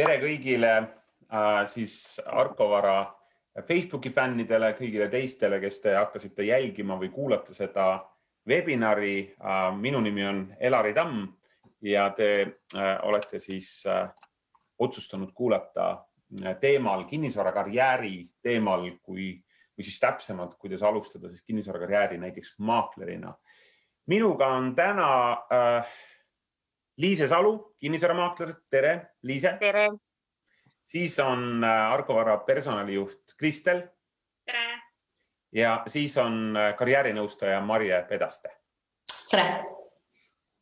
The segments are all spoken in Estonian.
tere kõigile äh, siis Arko Vara Facebooki fännidele, kõigile teistele, kes te hakkasite jälgima või kuulata seda webinari äh,. minu nimi on Elari Tamm ja te äh, olete siis otsustanud kuulata teemal kinnisvarakarjääri teemal, kui või siis täpsemalt, kuidas alustada siis kinnisvarakarjääri näiteks maaklerina. minuga on täna äh, Liise Salu, kinnisvaramaakler, tere, Liise. tere. siis on äh, Argo Vara personalijuht Kristel. tere. ja siis on äh, karjäärinõustaja Marje Pedaste. tere.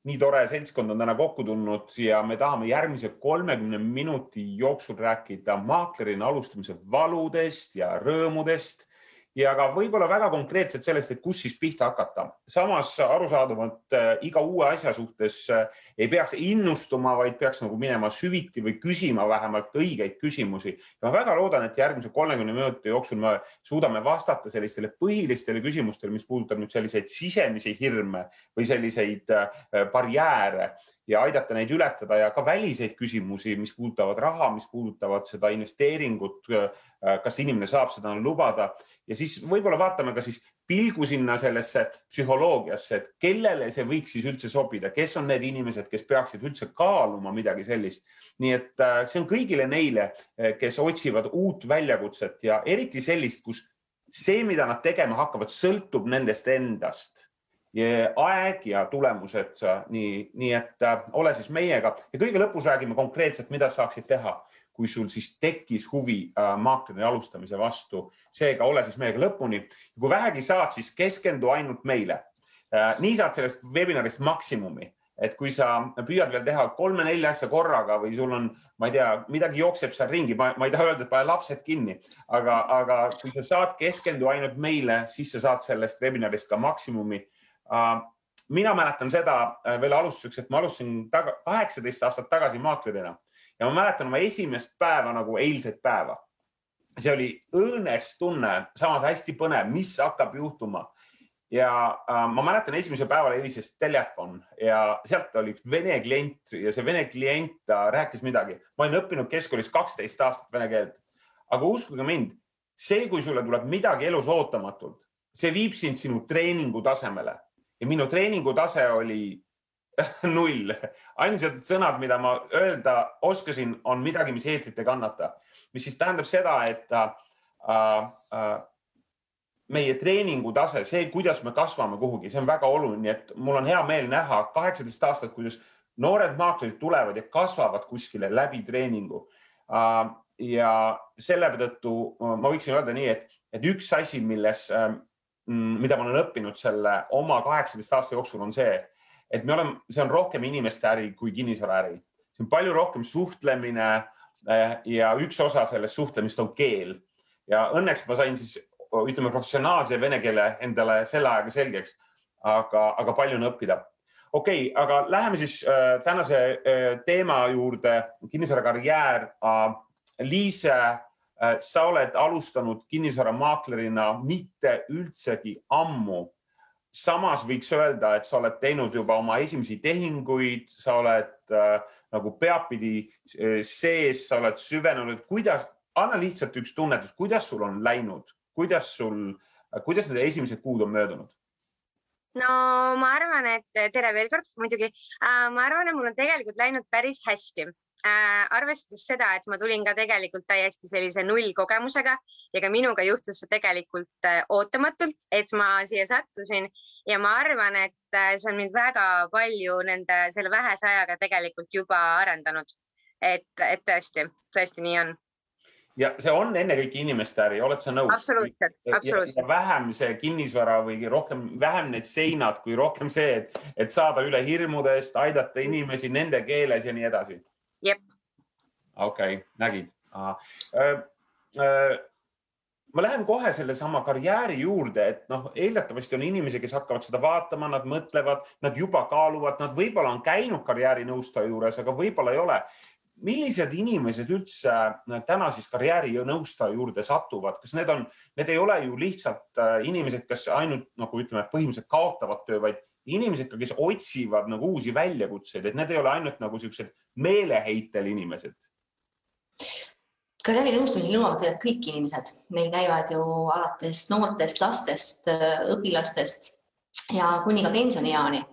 nii tore seltskond on täna kokku tulnud ja me tahame järgmise kolmekümne minuti jooksul rääkida maaklerina alustamise valudest ja rõõmudest ja ka võib-olla väga konkreetselt sellest, et kus siis pihta hakata. samas arusaadavalt äh, iga uue asja suhtes äh, ei peaks innustuma, vaid peaks nagu minema süviti või küsima vähemalt õigeid küsimusi. ma väga loodan, et järgmise kolmekümne minuti jooksul me suudame vastata sellistele põhilistele küsimustele, mis puudutab nüüd selliseid sisemisi hirme või selliseid äh, barjääre ja aidata neid ületada ja ka väliseid küsimusi, mis puudutavad raha, mis puudutavad seda investeeringut. kas inimene saab seda lubada ja siis võib-olla vaatame ka siis pilgu sinna sellesse psühholoogiasse, et kellele see võiks siis üldse sobida, kes on need inimesed, kes peaksid üldse kaaluma midagi sellist. nii et äh, see on kõigile neile, äh, kes otsivad uut väljakutset ja eriti sellist, kus see, mida nad tegema hakkavad, sõltub nendest endast aeg ja tulemused, nii, nii et äh, ole siis meiega ja kõige lõpus räägime konkreetselt, mida saaksid teha, kui sul siis tekkis huvi äh, maakleri alustamise vastu. seega ole siis meiega lõpuni. kui vähegi saad, siis keskendu ainult meile äh,. nii saad sellest webinarist maksimumi, et kui sa püüad veel teha kolme-nelja asja korraga või sul on, ma ei tea, midagi jookseb seal ringi, ma ei taha öelda, et pane lapsed kinni, aga, aga kui sa saad keskendu ainult meile, siis sa saad sellest webinarist ka maksimumi Äh, mina mäletan seda veel alustuseks, et ma alustasin kaheksateist aastat tagasi maaklerina ja ma mäletan oma esimest päeva nagu eilset päeva. see oli õõnes tunne, samas hästi põnev, mis hakkab juhtuma. ja äh, ma mäletan, esimesel päeval helises telefon ja sealt oli üks vene klient ja see vene klient rääkis midagi. ma olin õppinud keskkoolis kaksteist aastat vene keelt, aga uskuge mind, see, kui sulle tuleb midagi elus ootamatult, see viib sind sinu treeningu tasemele ja minu treeningu tase oli null. ainsad sõnad, mida ma öelda oskasin, on midagi, mis eetrit ei kannata, mis siis tähendab seda, et äh, äh, meie treeningu tase, see, kuidas me kasvame kuhugi, see on väga oluline, et mul on hea meel näha kaheksateist aastat, kuidas noored maaklerid tulevad ja kasvavad kuskile läbi treeningu äh,. ja selle tõttu ma võiksin öelda nii, et, et üks asi, milles äh, mida ma olen õppinud selle oma kaheksateist aasta jooksul, on see, et me oleme, see on rohkem inimeste äri kui kinnisvaraäri. see on palju rohkem suhtlemine eh, ja üks osa sellest suhtlemist on keel. ja õnneks ma sain siis ütleme professionaalse vene keele endale selle ajaga selgeks, aga, aga palju on õppida. okei okay,, aga läheme siis äh, tänase äh, teema juurde, kinnisvarakarjäär. Liise sa oled alustanud kinnisvaramaaklerina mitte üldsegi ammu. Samas võiks öelda, et sa oled teinud juba oma esimesi tehinguid, sa oled äh, nagu peapidi äh, sees, sa oled süvenenud, kuidas, anna lihtsalt üks tunnetus, kuidas sul on läinud, kuidas sul, äh, kuidas need esimesed kuud on möödunud? no ma arvan, et tere veel kord muidugi äh,. ma arvan, et mul on tegelikult läinud päris hästi. Arvestades seda, et ma tulin ka tegelikult täiesti sellise nullkogemusega ja ka minuga juhtus see tegelikult äh, ootamatult, et ma siia sattusin ja ma arvan, et äh, see on mind väga palju nende, selle vähese ajaga tegelikult juba arendanud. et, et tõesti, tõesti nii on ja see on ennekõike inimeste äri, oled sa nõus? absoluutselt, absoluutselt. vähem see kinnisvara või rohkem, vähem need seinad, kui rohkem see, et, et saada üle hirmudest, aidata inimesi nende keeles ja nii edasi jep. okei okay,, nägid ma lähen kohe sellesama karjääri juurde, et noh, eeldatavasti on inimesi, kes hakkavad seda vaatama, nad mõtlevad, nad juba kaaluvad, nad võib-olla on käinud karjäärinõustaja juures, aga võib-olla ei ole. millised inimesed üldse täna siis karjäärinõustaja juurde satuvad, kas need on, need ei ole ju lihtsalt inimesed, kes ainult nagu ütleme, põhimõtteliselt kaotavad töö, vaid inimesed ka, kes otsivad nagu uusi väljakutseid, et need ei ole ainult nagu siuksed meeleheitel inimesed. karjäärinõustamisel nõuavad tegelikult kõik inimesed, meil käivad ju alates noortest lastest, õpilastest ja kuni ka pensionieani.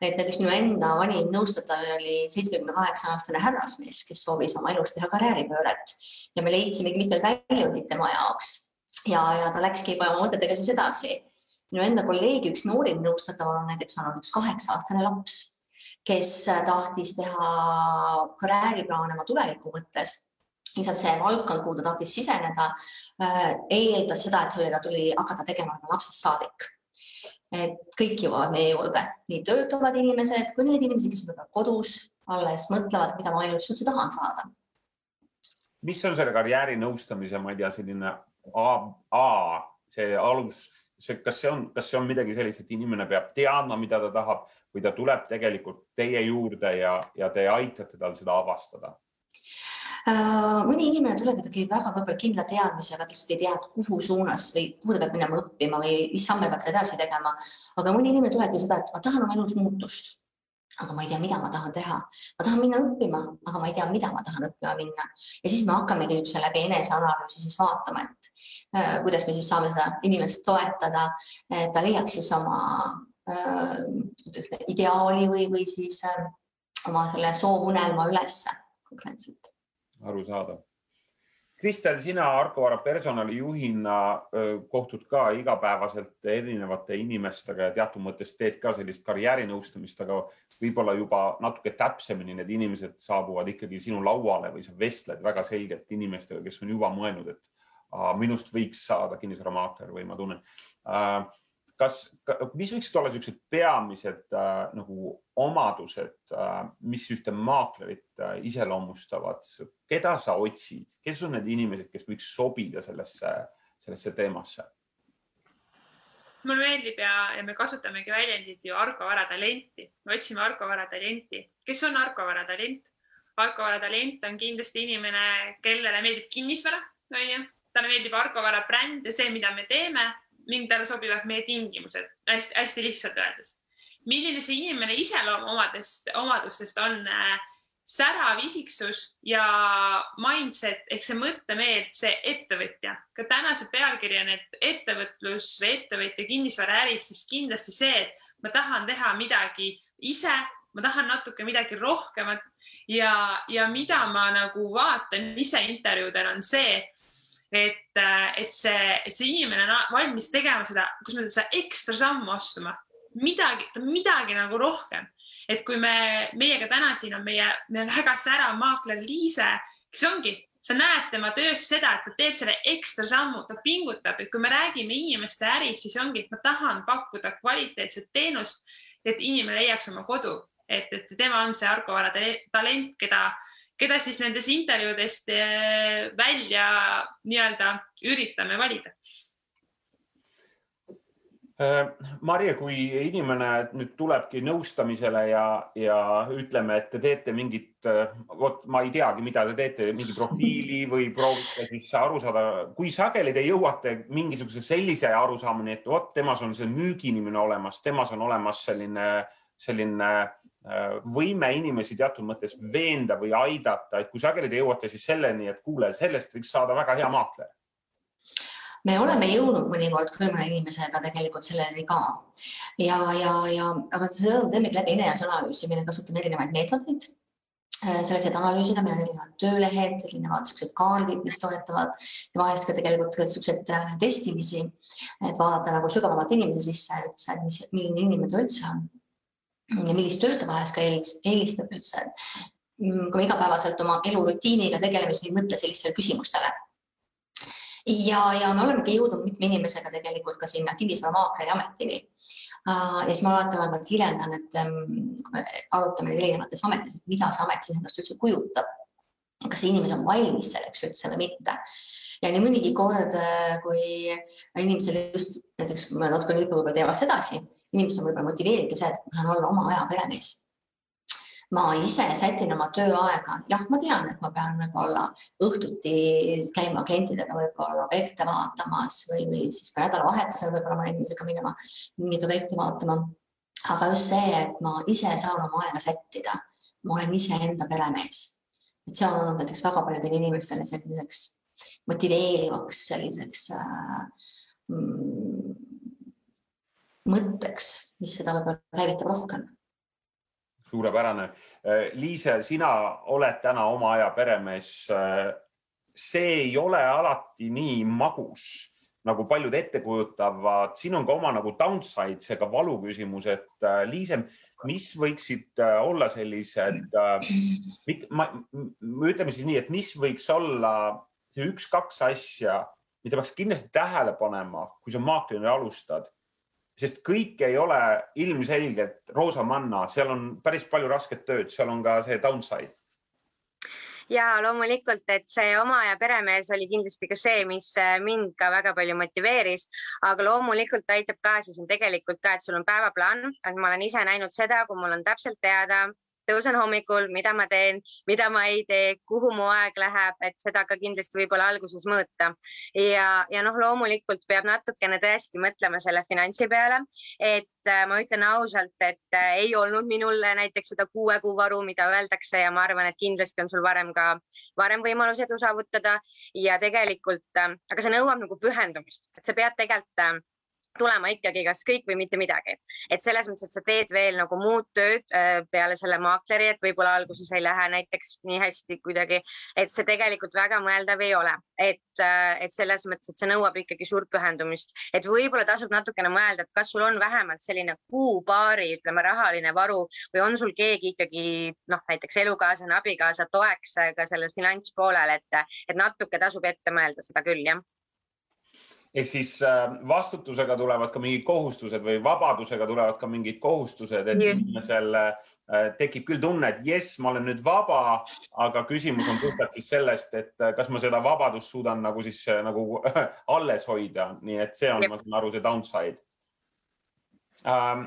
et näiteks minu enda vanim nõustataja oli seitsmekümne kaheksa aastane härrasmees, kes soovis oma elus teha karjääripööret ja me leidsimegi mitmed väljundid tema jaoks ja, ja ta läkski juba oma mõtetega siis edasi. Minu enda kolleegi üks noorim nõustatav on näiteks olnud üks kaheksa-aastane laps, kes tahtis teha karjääriplaane oma tuleviku mõttes lihtsalt see valdkond, kuhu ta tahtis siseneda äh,, eeldas seda, et sellega tuli hakata tegema lapsest saadik. et kõik jõuavad meie juurde, nii töötavad inimesed kui need inimesed, kes võib-olla kodus alles mõtlevad, mida ma elus üldse tahan saada. mis on selle karjäärinõustamise, ma ei tea, selline A, A, see alus, see, kas see on, kas see on midagi sellist, et inimene peab teadma, mida ta tahab või ta tuleb tegelikult teie juurde ja, ja te aitate tal seda avastada? Äh, mõni inimene tuleb ikkagi väga võib-olla kindla teadmisega, ta lihtsalt ei tea, kuhu suunas või kuhu ta peab minema õppima või mis samme peab edasi tegema. aga mõni inimene tulebki seda, et ma tahan oma elus muutust, aga ma ei tea, mida ma tahan teha. ma tahan minna õppima, aga ma ei tea, mida ma tahan õppima minna. ja siis me hakkamegi niisuguse läbi eneseanalüüsi siis vaatama, et äh, kuidas me siis saame seda inimest toetada, et ta leiaks siis oma äh, ideaali või, või siis äh, oma selle soovunelma ülesse konkreetselt arusaadav. Kristel, sina Arko Vara personalijuhina kohtud ka igapäevaselt erinevate inimestega ja teatud mõttes teed ka sellist karjäärinõustamist, aga võib-olla juba natuke täpsemini need inimesed saabuvad ikkagi sinu lauale või sa vestled väga selgelt inimestega, kes on juba mõelnud, et minust võiks saada kinnisvaramaakler või ma tunnen kas, mis võiksid olla niisugused peamised äh, nagu omadused äh,, mis ühte maaklerit äh, iseloomustavad, keda sa otsid, kes on need inimesed, kes võiks sobida sellesse, sellesse teemasse? mulle meeldib ja, ja me kasutamegi väljendit ju Argo Vara talenti, me otsime Argo Vara talenti. kes on Argo Vara talent? Argo Vara talent on kindlasti inimene, kellele meeldib kinnisvara, onju, talle meeldib Argo Vara bränd ja see, mida me teeme ning talle sobivad meie tingimused hästi-hästi lihtsalt öeldes. milline see inimene iseloomuomadest, omadustest on äh, särav isiksus ja mindset ehk see mõttemeel, see ettevõtja. ka tänase pealkiri on, et ettevõtlus või ettevõtja kinnisvaraäris, siis kindlasti see, et ma tahan teha midagi ise, ma tahan natuke midagi rohkemat ja, ja mida ma nagu vaatan ise intervjuudel on see, et, äh, et see, et see inimene on valmis tegema seda, kus me seda ekstra sammu astuma, midagi, midagi nagu rohkem. et kui me, meiega täna siin on meie, meie väga särav maakler Liise, kes ongi, sa näed tema töös seda, et ta teeb selle ekstra sammu, ta pingutab, et kui me räägime inimeste ärist, siis ongi, et ma tahan pakkuda kvaliteetset teenust, et inimene leiaks oma kodu, et, et tema on see Argo Vara talent, keda keda siis nendest intervjuudest eh, välja nii-öelda üritame valida? Äh, Marje, kui inimene nüüd tulebki nõustamisele ja, ja ütleme, et te teete mingit, äh, vot ma ei teagi, mida te teete, mingi profiili või proovite siis aru saada, kui sageli te jõuate mingisuguse sellise arusaamani, et vot temas on see müügiinimene olemas, temas on olemas selline, selline Äh, võime inimesi teatud mõttes veenda või aidata, et kui sageli te jõuate siis selleni, et kuule, sellest võiks saada väga hea maakler? me oleme jõudnud mõnikord küll mõne inimesega tegelikult selleni ka. Ja, ja, ja aga seda teemegi läbi eneseanalüüsi, meil kasutame erinevaid meetodeid äh, selleks, et analüüsida, meil on erinevad töölehed, erinevad siuksed kaardid, mis toetavad ja vahest ka tegelikult siukseid äh, testimisi, et vaadata nagu sügavamalt inimese sisse et mis, milline inimene ta üldse on ja millist tööd ta vahest ka eelistab üldse. Mm, kui me igapäevaselt oma elurutiiniga tegeleme, siis me ei mõtle sellistele küsimustele. ja, ja me olemegi jõudnud mitme inimesega tegelikult ka sinna kinnisvaramaakleri ametini. ja siis ma alati olen kirjeldan, et mm, kui me arutame erinevates ametites, et mida see amet siis endast üldse kujutab. kas see inimene on valmis selleks üldse või mitte ja nii mõnigi kord, kui inimesele just näiteks, natuke nüüd võib-olla teemast edasi inimesed on võib-olla motiveeritud see, et ma saan olla oma aja peremees. ma ise sätin oma tööaega, jah, ma tean, et ma pean võib-olla õhtuti käima klientidega võib-olla objekte vaatamas või, või siis ka nädalavahetusel võib-olla oma inimesega minema mingeid objekte vaatama. aga just see, et ma ise saan oma aega sättida, ma olen iseenda peremees et see on olnud näiteks väga paljudele inimestele selliseks motiveerivaks selliseks äh, mm, mõtteks, mis seda võib-olla käivitab rohkem. suurepärane. Liise, sina oled täna oma aja peremees. see ei ole alati nii magus nagu paljud ette kujutavad, siin on ka oma nagu downside, seega valu küsimus, et äh, Liise, mis võiksid äh, olla sellised äh,, ütleme siis nii, et mis võiks olla see üks-kaks asja, mida peaks kindlasti tähele panema, kui sa maaklerina alustad. sest kõik ei ole ilmselgelt roosamanna, seal on päris palju rasket tööd, seal on ka see downside. Ja loomulikult, et see oma ja peremees oli kindlasti ka see, mis äh, mind ka väga palju motiveeris, aga loomulikult aitab kaasa siin tegelikult ka, et sul on päevaplaan, et ma olen ise näinud seda, kui mul on täpselt teada, tõusen hommikul, mida ma teen, mida ma ei tee, kuhu mu aeg läheb, et seda ka kindlasti võib-olla alguses mõõta. ja, ja noh, loomulikult peab natukene tõesti mõtlema selle finantsi peale, et äh, ma ütlen ausalt, et äh, ei olnud minul näiteks seda kuue kuu varu, mida öeldakse ja ma arvan, et kindlasti on sul varem ka, varem võimalus edu saavutada ja tegelikult, äh, aga see nõuab nagu pühendumist, et sa pead tegelikult tulema ikkagi kas kõik või mitte midagi. et selles mõttes, et sa teed veel nagu muud tööd äh, peale selle maakleri, et võib-olla alguses ei lähe näiteks nii hästi kuidagi, et see tegelikult väga mõeldav ei ole, et, äh, et selles mõttes, et see nõuab ikkagi suurt pühendumist, et võib-olla tasub natukene mõelda, et kas sul on vähemalt selline kuu-paari, ütleme, rahaline varu või on sul keegi ikkagi noh, näiteks elukaaslane, abikaasa toeks ka sellel finantspoolel, et, et natuke tasub ette mõelda seda küll, jah ehk siis äh, vastutusega tulevad ka mingid kohustused või vabadusega tulevad ka mingid kohustused, et inimesel äh, tekib küll tunne, et jess, ma olen nüüd vaba, aga küsimus on puhtalt siis sellest, et äh, kas ma seda vabadust suudan nagu siis nagu alles hoida, nii et see on, ma saan aru, see downside. Ähm,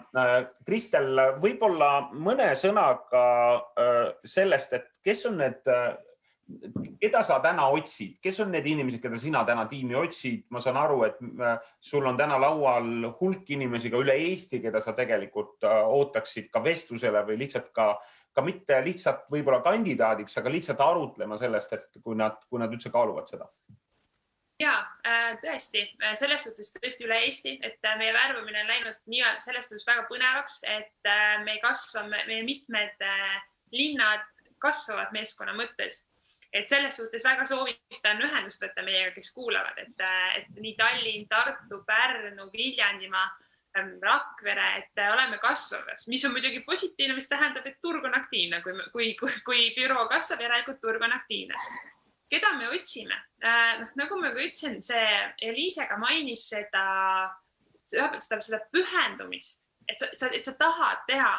Kristel, võib-olla mõne sõnaga sellest, et kes on need keda sa täna otsid, kes on need inimesed, keda sina täna tiimi otsid? ma saan aru, et äh, sul on täna laual hulk inimesi ka üle Eesti, keda sa tegelikult äh, ootaksid ka vestlusele või lihtsalt ka, ka mitte lihtsalt võib-olla kandidaadiks, aga lihtsalt arutlema sellest, et kui nad, kui nad üldse kaaluvad seda. Ja äh, tõesti, selles suhtes tõesti üle Eesti, et meie värbamine on läinud nii-öelda selles suhtes väga põnevaks, et me kasvame, meie mitmed linnad kasvavad meeskonna mõttes et selles suhtes väga soovitan ühendust võtta meiega, kes kuulavad, et, et nii Tallinn, Tartu, Pärnu, Viljandimaa, ähm, Rakvere, et oleme kasvamas, mis on muidugi positiivne, mis tähendab, et turg on aktiivne, kui, kui, kui, kui büroo kasvab, järelikult turg on aktiivne. keda me otsime? Äh, noh, nagu ma ka ütlesin, see Eliise ka mainis seda, seda, seda pühendumist, et sa, et sa tahad teha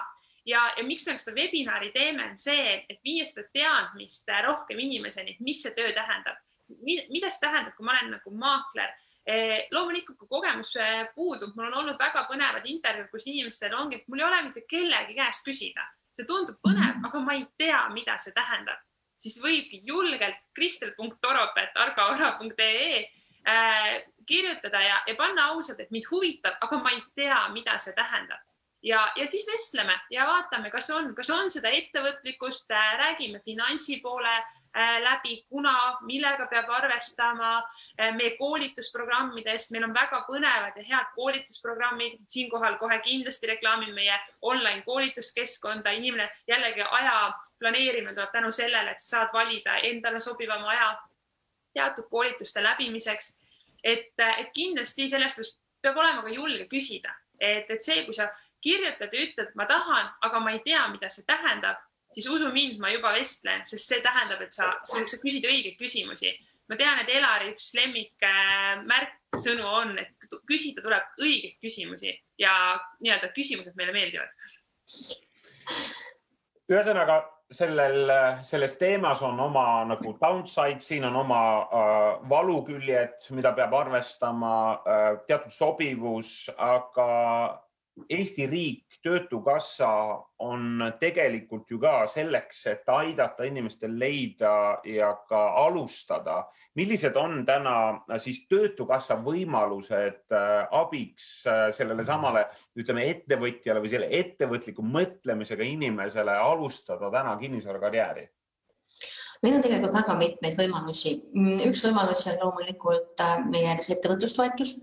ja, ja miks me seda webinari teeme, on see, et viia seda teadmist rohkem inimeseni, et mis see töö tähendab, mida see tähendab, kui ma olen nagu maakler? Eh, loomulikult, kui kogemus eh, puudub, mul on olnud väga põnevad intervjuud, kus inimestel ongi, et mul ei ole mitte kellegi käest küsida, see tundub põnev, aga ma ei tea, mida see tähendab, siis võibki julgelt kristel.toropet.argovara.ee äh, kirjutada ja, ja panna ausalt, et mind huvitab, aga ma ei tea, mida see tähendab ja, ja siis vestleme ja vaatame, kas on, kas on seda ettevõtlikkust, äh, räägime finantsi poole äh, läbi, kuna, millega peab arvestama äh, meie koolitusprogrammidest, meil on väga põnevad ja head koolitusprogrammid, siinkohal kohe kindlasti reklaamin meie online koolituskeskkonda, inimene jällegi aja planeerimine tuleb tänu sellele, et sa saad valida endale sobivama aja teatud koolituste läbimiseks. et, et kindlasti sellest peab olema ka julge küsida, et, et see, kui sa kirjutad ja ütled, ma tahan, aga ma ei tea, mida see tähendab, siis usu mind, ma juba vestlen, sest see tähendab, et sa, sa, sa küsid õigeid küsimusi. ma tean, et Elari üks lemmik märksõnu on, et küsida tuleb õigeid küsimusi ja nii-öelda küsimused meile meeldivad. ühesõnaga sellel, selles teemas on oma nagu downside, siin on oma äh, valuküljed, mida peab arvestama äh,, teatud sobivus, aga Eesti riik, Töötukassa on tegelikult ju ka selleks, et aidata inimestel leida ja ka alustada. millised on täna siis Töötukassa võimalused äh, abiks äh, sellele samale, ütleme ettevõtjale või selle ettevõtliku mõtlemisega inimesele alustada täna kinnisvarakarjääri? meil on tegelikult väga mitmeid võimalusi. Mm, üks võimalus on loomulikult äh, meie ettevõtlustoetus,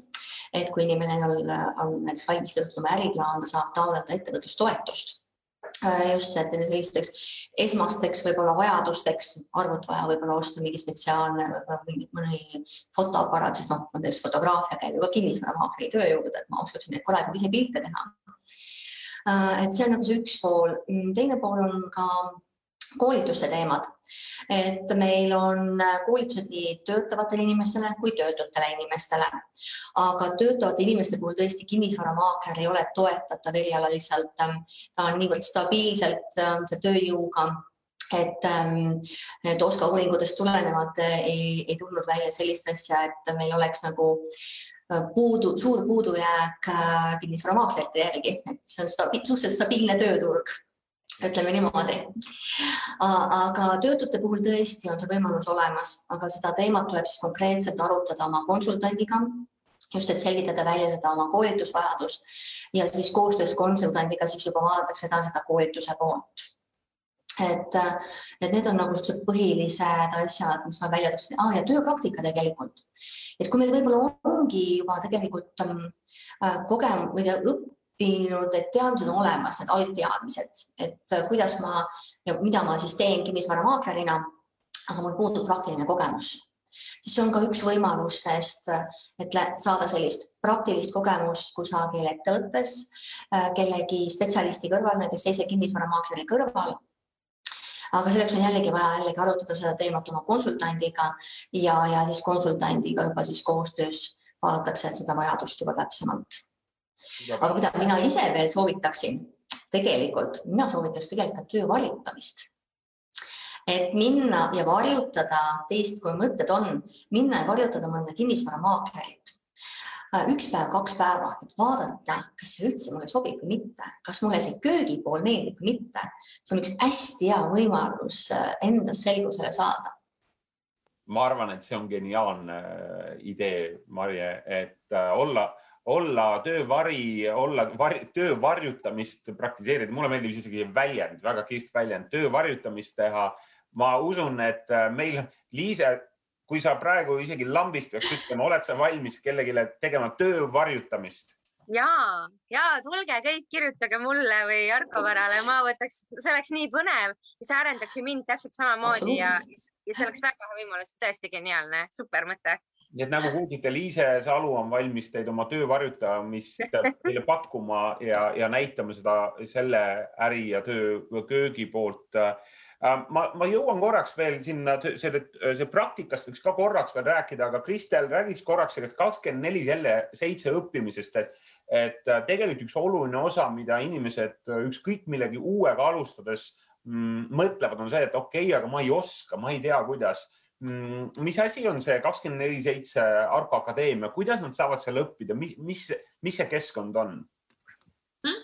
et kui inimene on, on näiteks valmis kirjutatud oma äriplaan, ta saab taotleda ettevõtlustoetust Äh, just, et sellisteks esmasteks võib-olla vajadusteks, arvut vaja võib-olla osta mingi spetsiaalne, võib-olla mingi mõni fotoaparaat, sest noh, näiteks fotograafia käib ju ka kinnisvaramaakleri töö juurde, et ma oskaksin neid korralikult ise pilte teha. Äh, et see on nagu see üks pool. Mm, teine pool on ka koolituste teemad. et meil on koolitused nii töötavatele inimestele kui töötutele inimestele. aga töötavate inimeste puhul tõesti kinnisvaramaakler ei ole toetatav erialaliselt. ta on niivõrd stabiilselt, on see tööjõuga et, et OSKA uuringutest tulenevalt ei, ei tulnud välja sellist asja, et meil oleks nagu puudu, suur puudujääk kinnisvaramaaklerite järgi, et see on stabi, suhteliselt stabiilne tööturg ütleme niimoodi. aga töötute puhul tõesti on see võimalus olemas, aga seda teemat tuleb siis konkreetselt arutada oma konsultandiga, just et selgitada välja seda oma koolitusvajadust ja siis koostöös konsultandiga siis juba vaadatakse edasi seda koolituse poolt et, et need on nagu sellised põhilised asjad, mis ma välja tooksin ah,. ja tööpraktika tegelikult, et kui meil võib-olla ongi juba tegelikult ähm, kogemus või õpp, õppinud, et teadmised on olemas, need algteadmised, et äh, kuidas ma ja mida ma siis teen kinnisvaramaaklerina, aga mul puudub praktiline kogemus, siis see on ka üks võimalustest, et saada sellist praktilist kogemust kusagil ettevõttes äh, kellegi spetsialisti kõrval, näiteks teise kinnisvaramaakleri kõrval. Aga selleks on jällegi vaja jällegi arutada seda teemat oma konsultandiga ja, ja siis konsultandiga juba siis koostöös vaadatakse seda vajadust juba täpsemalt aga mida mina ise veel soovitaksin, tegelikult mina soovitaks tegelikult ka töö varjutamist. et minna ja varjutada teist, kui mõtted on, minna ja varjutada mõnda kinnisvaramaaklerit äh, üks päev, kaks päeva, et vaadata, kas see üldse mulle sobib või mitte, kas mulle see köögipool meeldib või mitte. see on üks hästi hea võimalus äh, endas selgusele saada. ma arvan, et see on geniaalne äh, idee, Marje, et olla olla töövari, olla var, töö varjutamist praktiseerida, mulle meeldib isegi väljend, väga kihvt väljend, töö varjutamist teha. ma usun, et äh, meil, Liise, kui sa praegu isegi lambist peaks ütlema, oled sa valmis kellelegi tegema töö varjutamist? ja, ja tulge kõik, kirjutage mulle või Jarko Varale, ma võtaks, see oleks nii põnev ja see arendaks ju mind täpselt samamoodi ja, ja see oleks väga hea võimalus, tõesti geniaalne, super mõte nii et nagu kuulsite, Liise Salu on valmis teid oma töö varjutamist teile pakkuma ja, ja näitama seda selle äri ja töö köögi poolt. Äh, ma, ma jõuan korraks veel sinna, selle, see praktikast võiks ka korraks veel rääkida, aga Kristel, räägiks korraks sellest kakskümmend neli selle seitse õppimisest, et, et tegelikult üks oluline osa, mida inimesed ükskõik millegi uuega alustades mm, mõtlevad, on see, et okei okay,, aga ma ei oska, ma ei tea, kuidas mis asi on see kakskümmend neli seitse Arko Akadeemia, kuidas nad saavad seal õppida, mis, mis, mis see keskkond on hmm??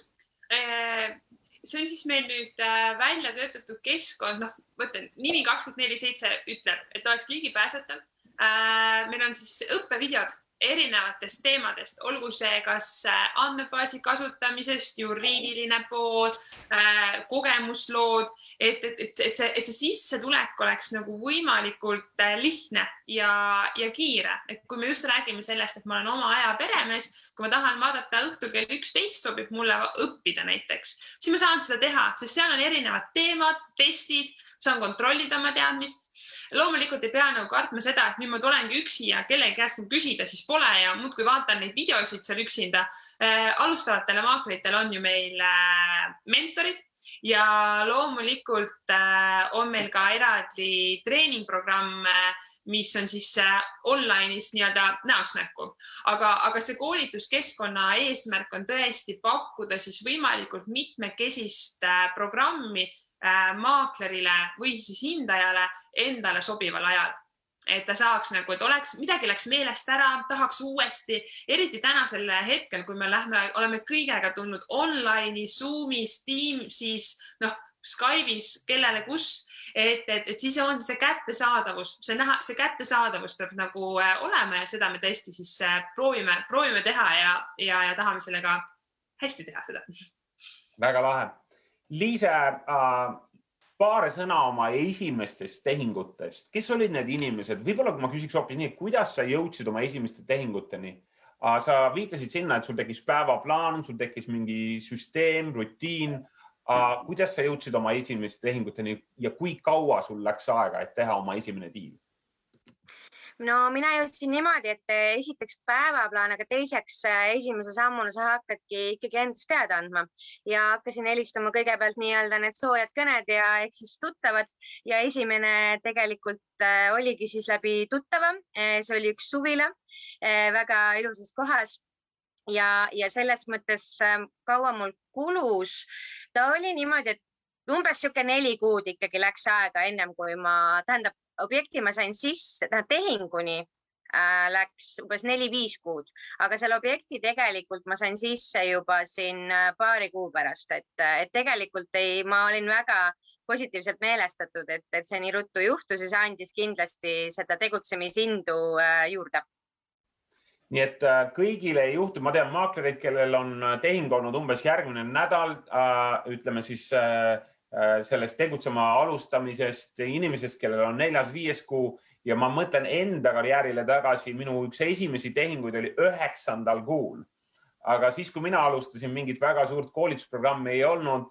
see on siis meil nüüd äh, välja töötatud keskkond, noh, mõtlen nimi kakskümmend neli seitse ütleb, et oleks ligipääsetav. Äh, meil on siis õppevideod erinevatest teemadest, olgu see kas äh, andmebaasi kasutamisest, juriidiline pool äh,, kogemuslood, et, et, et, et see, et see sissetulek oleks nagu võimalikult äh, lihtne ja, ja kiire, et kui me just räägime sellest, et ma olen oma aja peremees, kui ma tahan vaadata õhtul kell üksteist sobib mulle õppida näiteks, siis ma saan seda teha, sest seal on erinevad teemad, testid, saan kontrollida oma teadmist loomulikult ei pea nagu kartma seda, et nüüd ma tulengi üksi ja kellegi käest küsida siis pole ja muudkui vaatan neid videosid seal üksinda äh,. alustavatel maaklitel on ju meil äh, mentorid ja loomulikult äh, on meil ka eraldi treeningprogramm mis on siis online'is nii-öelda näost näkku, aga, aga see koolituskeskkonna eesmärk on tõesti pakkuda siis võimalikult mitmekesist programmi maaklerile või siis hindajale endale sobival ajal. Et ta saaks nagu, et oleks, midagi läks meelest ära, tahaks uuesti, eriti tänasel hetkel, kui me lähme, oleme kõigega tulnud online'i, Zoom'is, Teams'is, noh, Skype'is, kellele, kus, et, et, et siis on see kättesaadavus, see näha, see kättesaadavus peab nagu äh, olema ja seda me tõesti siis äh, proovime, proovime teha ja, ja, ja tahame sellega hästi teha seda. väga lahe Liise äh,, paari sõna oma esimestest tehingutest, kes olid need inimesed, võib-olla ma küsiks hoopis nii, kuidas sa jõudsid oma esimeste tehinguteni? sa viitasid sinna, et sul tekkis päevaplaan, sul tekkis mingi süsteem, rutiin. kuidas sa jõudsid oma esimeste tehinguteni ja kui kaua sul läks aega, et teha oma esimene diil? No mina jõudsin niimoodi, et eh, esiteks päevaplaan, aga teiseks eh, esimese sammuna sa hakkadki ikkagi endast teada andma ja hakkasin helistama kõigepealt nii-öelda need soojad kõned ja ehk siis tuttavad ja esimene tegelikult eh, oligi siis läbi tuttava. see oli üks suvila väga ilusas kohas ja, ja selles mõttes kaua mul kulus, ta oli niimoodi, et umbes niisugune neli kuud ikkagi läks aega ennem kui ma, tähendab, objekti ma sain sisse, tähendab tehinguni äh, läks umbes neli-viis kuud, aga selle objekti tegelikult ma sain sisse juba siin äh, paari kuu pärast, et, äh, et tegelikult ei, ma olin väga positiivselt meelestatud, et, et see nii ruttu juhtus ja see andis kindlasti seda tegutsemisindu äh, juurde. Nii et äh, kõigile ei juhtu, ma tean maaklereid, kellel on tehing olnud umbes järgmine nädal ütleme siis sellest tegutsema alustamisest, inimesest, kellel on neljas-viies kuu ja ma mõtlen enda karjäärile tagasi, minu üks esimesi tehinguid oli üheksandal kuul. aga siis, kui mina alustasin, mingit väga suurt koolitusprogrammi ei olnud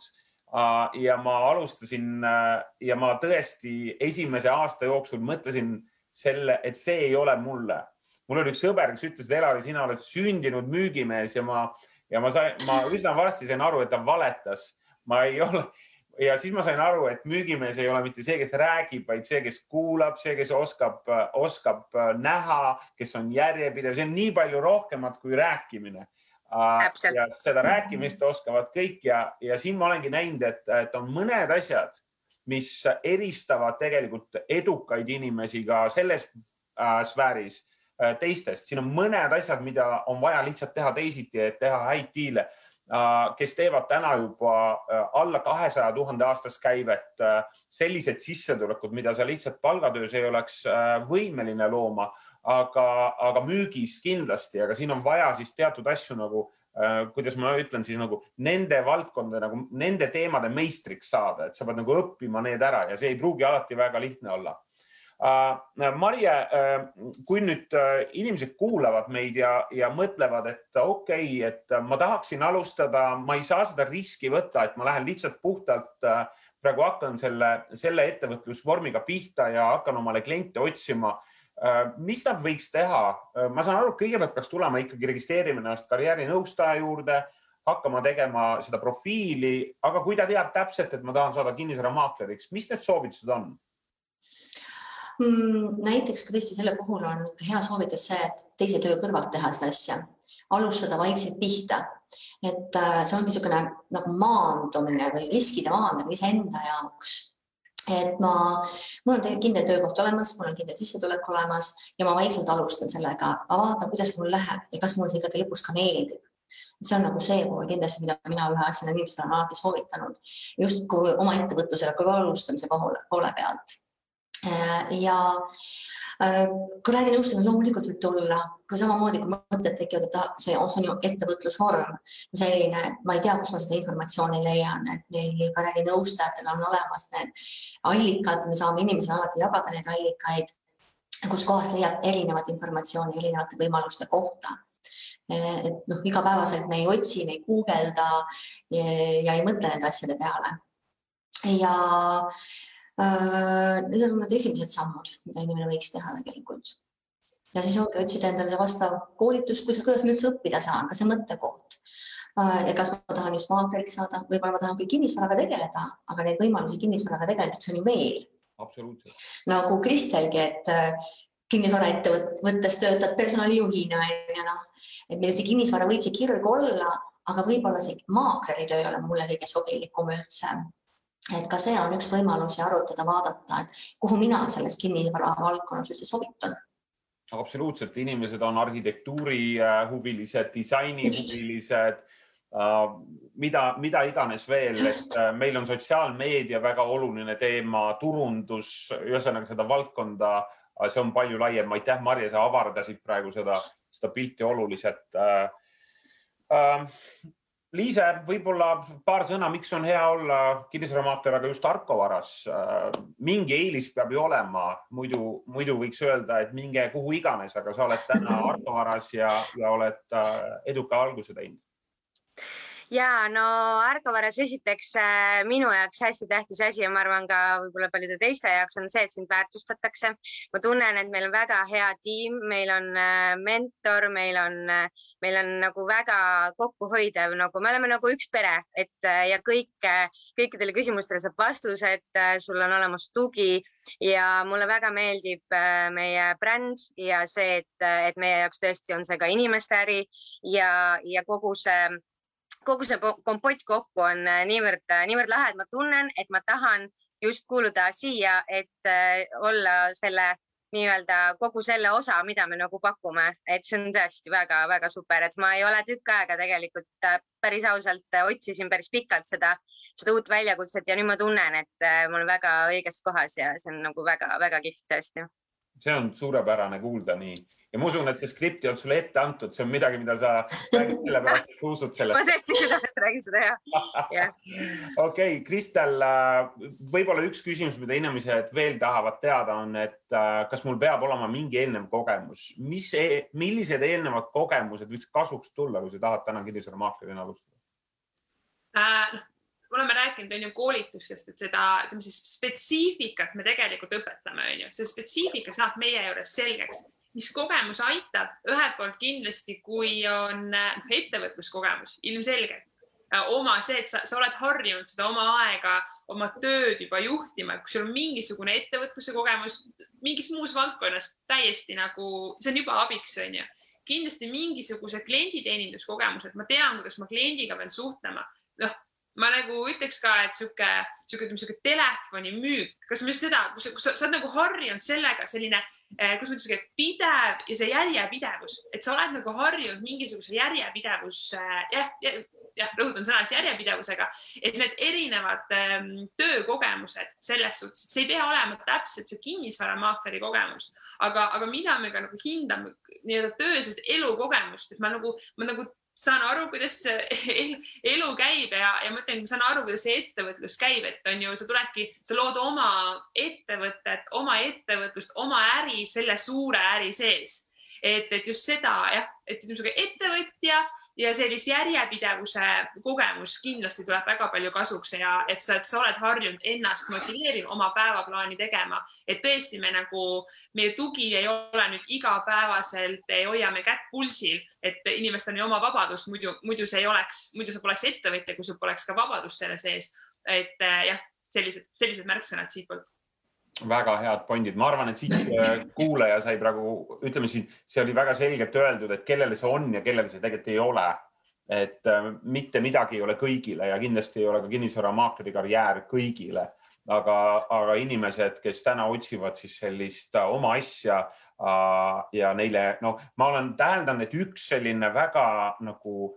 äh, ja ma alustasin äh, ja ma tõesti esimese aasta jooksul mõtlesin selle, et see ei ole mulle. mul oli üks sõber, kes ütles, et Elari, sina oled sündinud müügimees ja ma, ja ma sain, ma üsna varsti sain aru, et ta valetas. ma ei ole ja siis ma sain aru, et müügimees ei ole mitte see, kes räägib, vaid see, kes kuulab, see, kes oskab, oskab äh, näha, kes on järjepidev, see on nii palju rohkemat kui rääkimine. Äh, ja seda rääkimist oskavad kõik ja, ja siin ma olengi näinud, et, et on mõned asjad, mis eristavad tegelikult edukaid inimesi ka selles äh, sfääris äh, teistest. siin on mõned asjad, mida on vaja lihtsalt teha teisiti, et teha häid diile Äh, kes teevad täna juba äh, alla kahesaja tuhande aastast käivet, äh, sellised sissetulekud, mida sa lihtsalt palgatöös ei oleks võimeline looma, aga, aga müügis kindlasti, aga siin on vaja siis teatud asju nagu kuidas ma ütlen siis nagu nende valdkonda nagu nende teemade meistriks saada, et sa pead nagu õppima need ära ja see ei pruugi alati väga lihtne olla. Äh, Marje, äh, kui nüüd äh, inimesed kuulavad meid ja, ja mõtlevad, et okei okay,, et ma tahaksin alustada, ma ei saa seda riski võtta, et ma lähen lihtsalt puhtalt praegu hakkan selle, selle ettevõtlusvormiga pihta ja hakkan omale kliente otsima. mis nad võiks teha? ma saan aru, kõigepealt peaks tulema ikkagi registreerima ennast karjäärinõustaja juurde, hakkama tegema seda profiili, aga kui ta teab täpselt, et ma tahan saada kinnisvaramaakleriks, mis need soovitused on? Mm, näiteks ka tõesti selle puhul on hea soovitus see, et teise töö kõrvalt teha seda asja, alustada vaikselt pihta. et äh, see ongi niisugune nagu maandumine või riskide maandamine iseenda jaoks et ma, mul on kindel töökoht olemas, mul on kindel sissetulek olemas ja ma vaikselt alustan sellega, ma vaatan, kuidas mul läheb ja kas mulle see ikkagi lõpuks ka meeldib. see on nagu see pool kindlasti, mida mina ühe asjana inimestele olen alati soovitanud, justkui oma ettevõtlusele kui alustamise poole, poole pealt Äh, ja äh, karjäärinõustamine loomulikult võib tulla, kui samamoodi kui mõtted tekivad, et see on, ju ettevõtlusvorm, selline, et ma ei tea, kust ma seda informatsiooni leian, et meil karjäärinõustajatel on olemas need allikad, me saame inimesele alati jagada neid allikaid, kuskohast leiab erinevat informatsiooni erinevate võimaluste kohta äh, et noh, igapäevaselt me ei otsi, me ei guugelda ja, ja ei mõtle nende asjade peale. ja need on need esimesed sammud, mida inimene võiks teha tegelikult. ja siis ongi otsida endale vastav koolitus, kuidas, kuidas ma üldse õppida saan, ka see mõttekoht. Äh, ja kas ma tahan just maakleriks saada, võib-olla ma tahan küll kinnisvaraga tegeleda, aga neid võimalusi kinnisvaraga tegelemiseks on ju veel. absoluutselt. nagu Kristelgi, et äh, kinnisvaraettevõttes töötad personalijuhina ja noh, et meil see kinnisvara võib see kirg olla, aga võib-olla see maakleri töö ei ole mulle kõige sobilikum üldse et ka see on üks võimalusi arutada, vaadata, et kuhu mina selles kinnisvara valdkonnas üldse sobitun. absoluutselt, inimesed on arhitektuurihuvilised, disainihuvilised, äh, mida, mida iganes veel, et äh, meil on sotsiaalmeedia väga oluline teema, turundus, ühesõnaga seda valdkonda, äh, see on palju laiem. aitäh, Marje, sa avardasid praegu seda, seda pilti oluliselt Liise, võib-olla paar sõna, miks on hea olla kinnisvaramaakler, aga just Arko varas. mingi eelis peab ju olema, muidu, muidu võiks öelda, et minge kuhu iganes, aga sa oled täna Arko varas ja, ja oled eduka alguse teinud ja no Argovaras esiteks äh, minu jaoks hästi tähtis asi ja ma arvan ka võib-olla paljude teiste jaoks on see, et sind väärtustatakse. ma tunnen, et meil on väga hea tiim, meil on äh, mentor, meil on, äh, meil on nagu väga kokkuhoidev, nagu me oleme nagu üks pere, et ja kõik, kõikidele küsimustele saab vastuse, et sul on olemas tugi ja mulle väga meeldib meie bränd ja see, et, et meie jaoks tõesti on see ka inimeste äri ja, ja kogu see kogu see kompott kokku on äh, niivõrd, äh, niivõrd lahe, et ma tunnen, et ma tahan just kuuluda siia, et äh, olla selle nii-öelda kogu selle osa, mida me nagu pakume, et see on tõesti väga-väga super, et ma ei ole tükk aega tegelikult päris ausalt otsisin päris pikalt seda, seda uut väljakutset ja nüüd ma tunnen, et ma olen väga õiges kohas ja see on nagu väga-väga kihvt tõesti. See on suurepärane kuulda nii. Ja ma usun, et see skript ei olnud sulle ette antud, see on midagi, mida sa räägid sellepärast, et sa usud sellesse. ma tõesti südamest räägin seda jah. okei, Kristel, äh, võib-olla üks küsimus, mida inimesed veel tahavad teada, on, et äh, kas mul peab olema mingi eelnev kogemus, mis, e-, millised eelnevad kogemused võiks kasuks tulla, kui sa tahad täna kinnisvaramaaklerina alustada äh,? oleme rääkinud, on ju koolitustest, et seda, ütleme siis spetsiifikat me tegelikult õpetame, on ju, see spetsiifika saab meie juures selgeks mis kogemus aitab, ühelt poolt kindlasti, kui on noh, ettevõtluskogemus ilmselgelt oma see, et sa, sa oled harjunud seda oma aega, oma tööd juba juhtima, kui sul on mingisugune ettevõtluse kogemus mingis muus valdkonnas täiesti nagu, see on juba abiks, on ju. kindlasti mingisuguse klienditeeninduskogemused, ma tean, kuidas ma kliendiga pean suhtlema. noh, ma nagu ütleks ka, et sihuke, sihuke, sihuke telefonimüük, kas ma just seda, kus sa, sa oled nagu harjunud sellega, selline Eh, kuidas ma ütlesin, et pidev ja see järjepidevus, et sa oled nagu harjunud mingisuguse järjepidevus äh, jah, jah, jah, rõhutan sõna järjepidevusega, et need erinevad ähm, töökogemused selles suhtes, et see ei pea olema täpselt see kinnisvaramaakleri kogemus, aga, aga mida me ka nagu hindame nii-öelda töösest elukogemust, et ma nagu, ma nagu saan aru, kuidas elu käib ja, ja ma ütlen, saan aru, kuidas see ettevõtlus käib, et on ju, sa tuledki, sa lood oma ettevõtet, oma ettevõtlust, oma äri selle suure äri sees. et, et just seda jah, et ütleme, ettevõtja ja sellise järjepidevuse kogemus kindlasti tuleb väga palju kasuks ja et sa, et sa oled harjunud ennast motiveerima oma päevaplaani tegema, et tõesti me nagu, meie tugi ei ole nüüd igapäevaselt, hoiame kätt pulsil, et inimestel on ju oma vabadus, muidu, muidu see ei oleks, muidu sa poleks ettevõtja, kui sul poleks ka vabadust selle sees. et jah, sellised, sellised märksõnad siitpoolt väga head pointid, ma arvan, et siit äh, kuulaja sai praegu, ütleme siin, see oli väga selgelt öeldud, et kellele see on ja kellele see tegelikult ei ole. et äh, mitte midagi ei ole kõigile ja kindlasti ei ole ka kinnisvaramaakleri karjäär kõigile, aga, aga inimesed, kes täna otsivad siis sellist äh, oma asja ja neile, noh, ma olen täheldanud, et üks selline väga nagu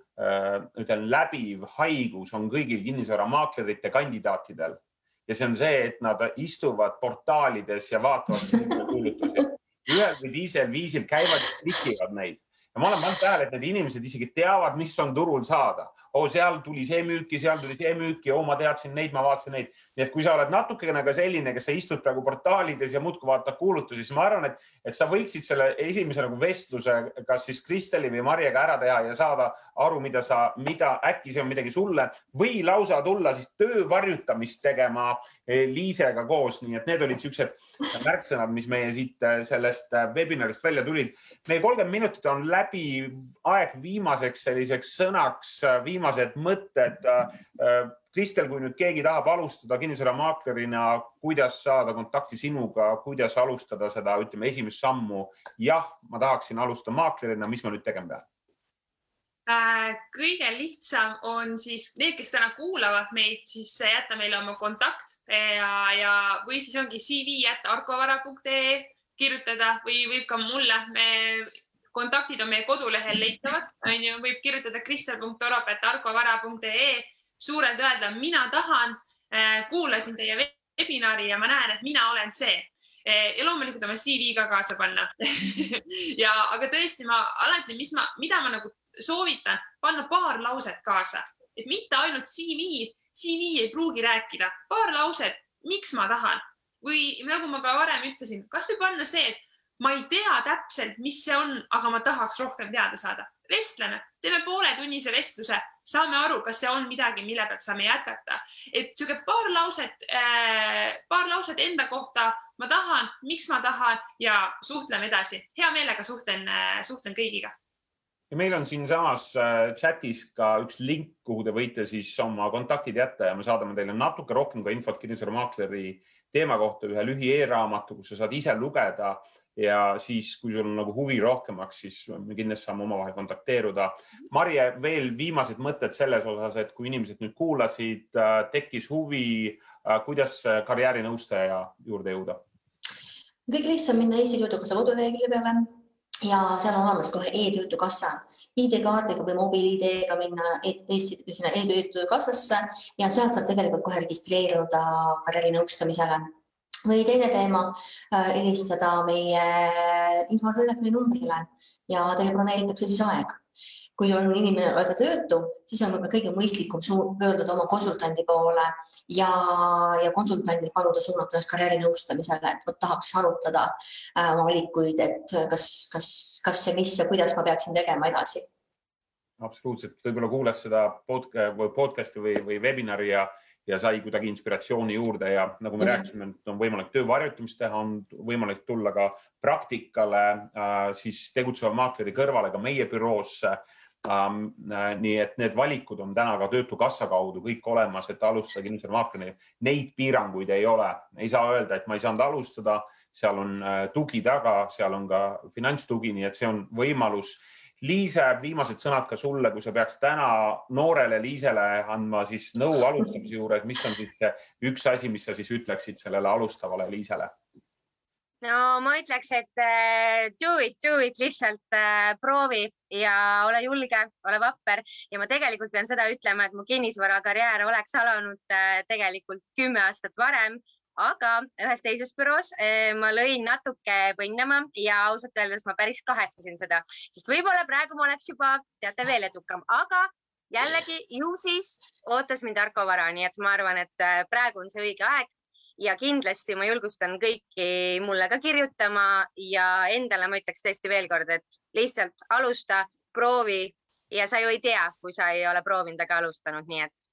ütlen läbiv haigus on kõigil kinnisvaramaaklerite kandidaatidel ja see on see, et nad istuvad portaalides ja vaatavad kuulutusi. ühel või teisel viisil käivad ja klikivad neid ja ma olen pannud tähele, et need inimesed isegi teavad, mis on turul saada. oo, seal tuli see müüki, seal tuli see müüki, oo, ma teadsin neid, ma vaatasin neid. nii et kui sa oled natukene ka selline, kes sa istud praegu portaalides ja muudkui vaatad kuulutusi, siis ma arvan, et, et sa võiksid selle esimese nagu vestluse, kas siis Kristeli või Marjaga ära teha ja saada aru, mida sa, mida äkki see on midagi sulle või lausa tulla siis töö varjutamist tegema eh, Liisega koos. nii et need olid siuksed märksõnad, mis meie siit eh, sellest eh, webinarist välja tulid. meie kolmkümmend minutit on läbi läbi aeg viimaseks selliseks sõnaks, viimased mõtted. Kristel, kui nüüd keegi tahab alustada kinnisvaramaaklerina, kuidas saada kontakti sinuga, kuidas alustada seda, ütleme, esimest sammu. jah, ma tahaksin alustada maaklerina, mis ma nüüd tegema pean? Äh, kõige lihtsam on siis need, kes täna kuulavad meid, siis jätta meile oma kontakt ja, ja või siis ongi cv jätta arkovara.ee kirjutada või võib ka mulle, me kontaktid on meie kodulehel leitavad, on ju, võib kirjutada kristel.orop.argovara.ee, suurelt öelda, mina tahan, äh, kuulasin teie webinari ja ma näen, et mina olen see. Äh, ja loomulikult oma CV ka kaasa panna. Ja, aga tõesti, ma alati, mis ma, mida ma nagu soovitan, panna paar lauset kaasa, et mitte ainult CV, CV ei pruugi rääkida, paar lauset, miks ma tahan. Või nagu ma ka varem ütlesin, kasvõi panna see, et ma ei tea täpselt, mis see on, aga ma tahaks rohkem teada saada. vestleme, teeme pooletunnise vestluse, saame aru, kas see on midagi, mille pealt saame jätkata. et sihuke paar lauset äh,, paar lauset enda kohta, ma tahan, miks ma tahan ja suhtleme edasi. hea meelega suhtlen äh,, suhtlen kõigiga ja meil on siinsamas äh, chatis ka üks link, kuhu te võite siis oma kontaktid jätta ja me saadame teile natuke rohkem ka infot kinnisvaramaakleri teema kohta, ühe lühi e-raamatu, kus sa saad ise lugeda ja siis, kui sul on nagu huvi rohkemaks, siis me kindlasti saame omavahel kontakteeruda. Marje, veel viimased mõtted selles osas, et kui inimesed nüüd kuulasid, äh, tekkis huvi, äh, kuidas karjäärinõustaja juurde jõuda? kõige lihtsam minna Eesti Töötukassa kodulehekülje peale ja seal on olemas kohe e-töötukassa ID-kaardiga või mobiil-ID-ga minna e Eesti sinna e-töötukassasse ja sealt saab tegelikult kohe registreeruda karjäärinõustamisele. Või teine teema, äh, helistada meie infotelefoni numbrile ja teile broneeritakse siis aeg kui on inimene, olete töötu, siis on võib-olla kõige mõistlikum pöörduda oma konsultandi poole ja, ja konsultandil paluda suunata ennast karjäärinõustamisele, et vot tahaks arutada äh, oma valikuid, et kas, kas, kas ja mis ja kuidas ma peaksin tegema edasi. absoluutselt, võib-olla kuulas seda podcast'i või, või webinari ja, ja sai kuidagi inspiratsiooni juurde ja nagu me ja. rääkisime, on võimalik töövarjutamist teha, on võimalik tulla ka praktikale äh, siis tegutseva maakleri kõrvale ka meie büroosse Um, nii et need valikud on täna ka Töötukassa kaudu kõik olemas, et alustada kinnisvaramaaklerina. Neid piiranguid ei ole, ei saa öelda, et ma ei saanud alustada, seal on äh, tugi taga, seal on ka finantstugi, nii et see on võimalus. Liise, viimased sõnad ka sulle, kui sa peaks täna noorele Liisele andma siis nõu alustamise juures, mis on siis see üks asi, mis sa siis ütleksid sellele alustavale Liisele? no ma ütleks, et äh, do it, do it, lihtsalt äh, proovi ja ole julge, ole vapper ja ma tegelikult pean seda ütlema, et mu kinnisvarakarjäär oleks alanud äh, tegelikult kümme aastat varem, aga ühes teises büroos ma lõin natuke põnnama ja ausalt öeldes ma päris kahetsesin seda, sest võib-olla praegu ma oleks juba teate veel edukam, aga jällegi ju siis ootas mind Arko Vara, nii et ma arvan, et praegu on see õige aeg. Ja kindlasti ma julgustan kõiki mulle ka kirjutama ja endale ma ütleks tõesti veel kord, et lihtsalt alusta, proovi. Ja sa ju ei tea, kui sa ei ole proovinud ega alustanud, nii et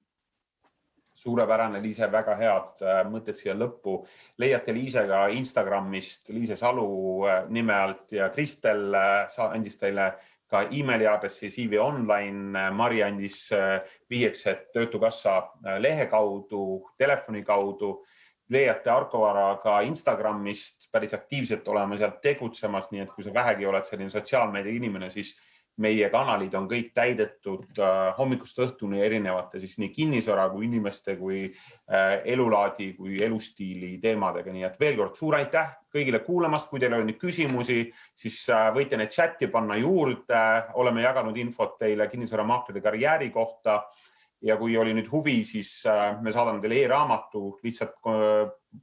suurepärane, Liise, väga head äh, mõtted siia lõppu. leiate Liise ka Instagramist Liise Salu äh, nime alt ja Kristel äh, andis teile ka emaili aadressi CV Online. Mari andis vihjeks, et Töötukassa lehe kaudu, telefoni kaudu leiate Arko Vara ka Instagramist, päris aktiivselt oleme sealt tegutsemas, nii et kui sa vähegi oled selline sotsiaalmeedia inimene, siis meie kanalid on kõik täidetud äh, hommikust õhtuni erinevate siis nii kinnisvara kui inimeste kui äh, elulaadi kui elustiili teemadega, nii et veel kord suur aitäh kõigile kuulamast, kui teil on nüüd küsimusi, siis äh, võite need chati panna juurde, oleme jaganud infot teile kinnisvaramaakleri karjääri kohta. Ja kui oli nüüd huvi, siis me saadame teile e-raamatu, lihtsalt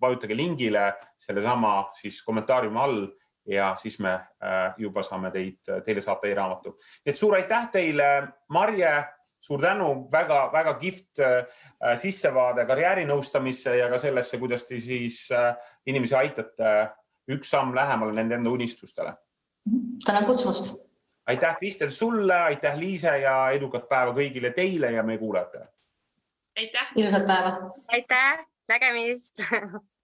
vajutage lingile sellesama siis kommentaariumi all ja siis me äh, juba saame teid, teile saata e-raamatu. nii et suur aitäh teile, Marje, suur tänu väga,, väga-väga kihvt sissevaade karjäärinõustamisse ja ka sellesse, kuidas te siis inimesi aitate üks samm lähemale nende enda unistustele. tänan kutsumast aitäh, Kristel, sulle, aitäh, Liise ja edukat päeva kõigile teile ja meie kuulajatele. aitäh. ilusat päeva. aitäh, nägemist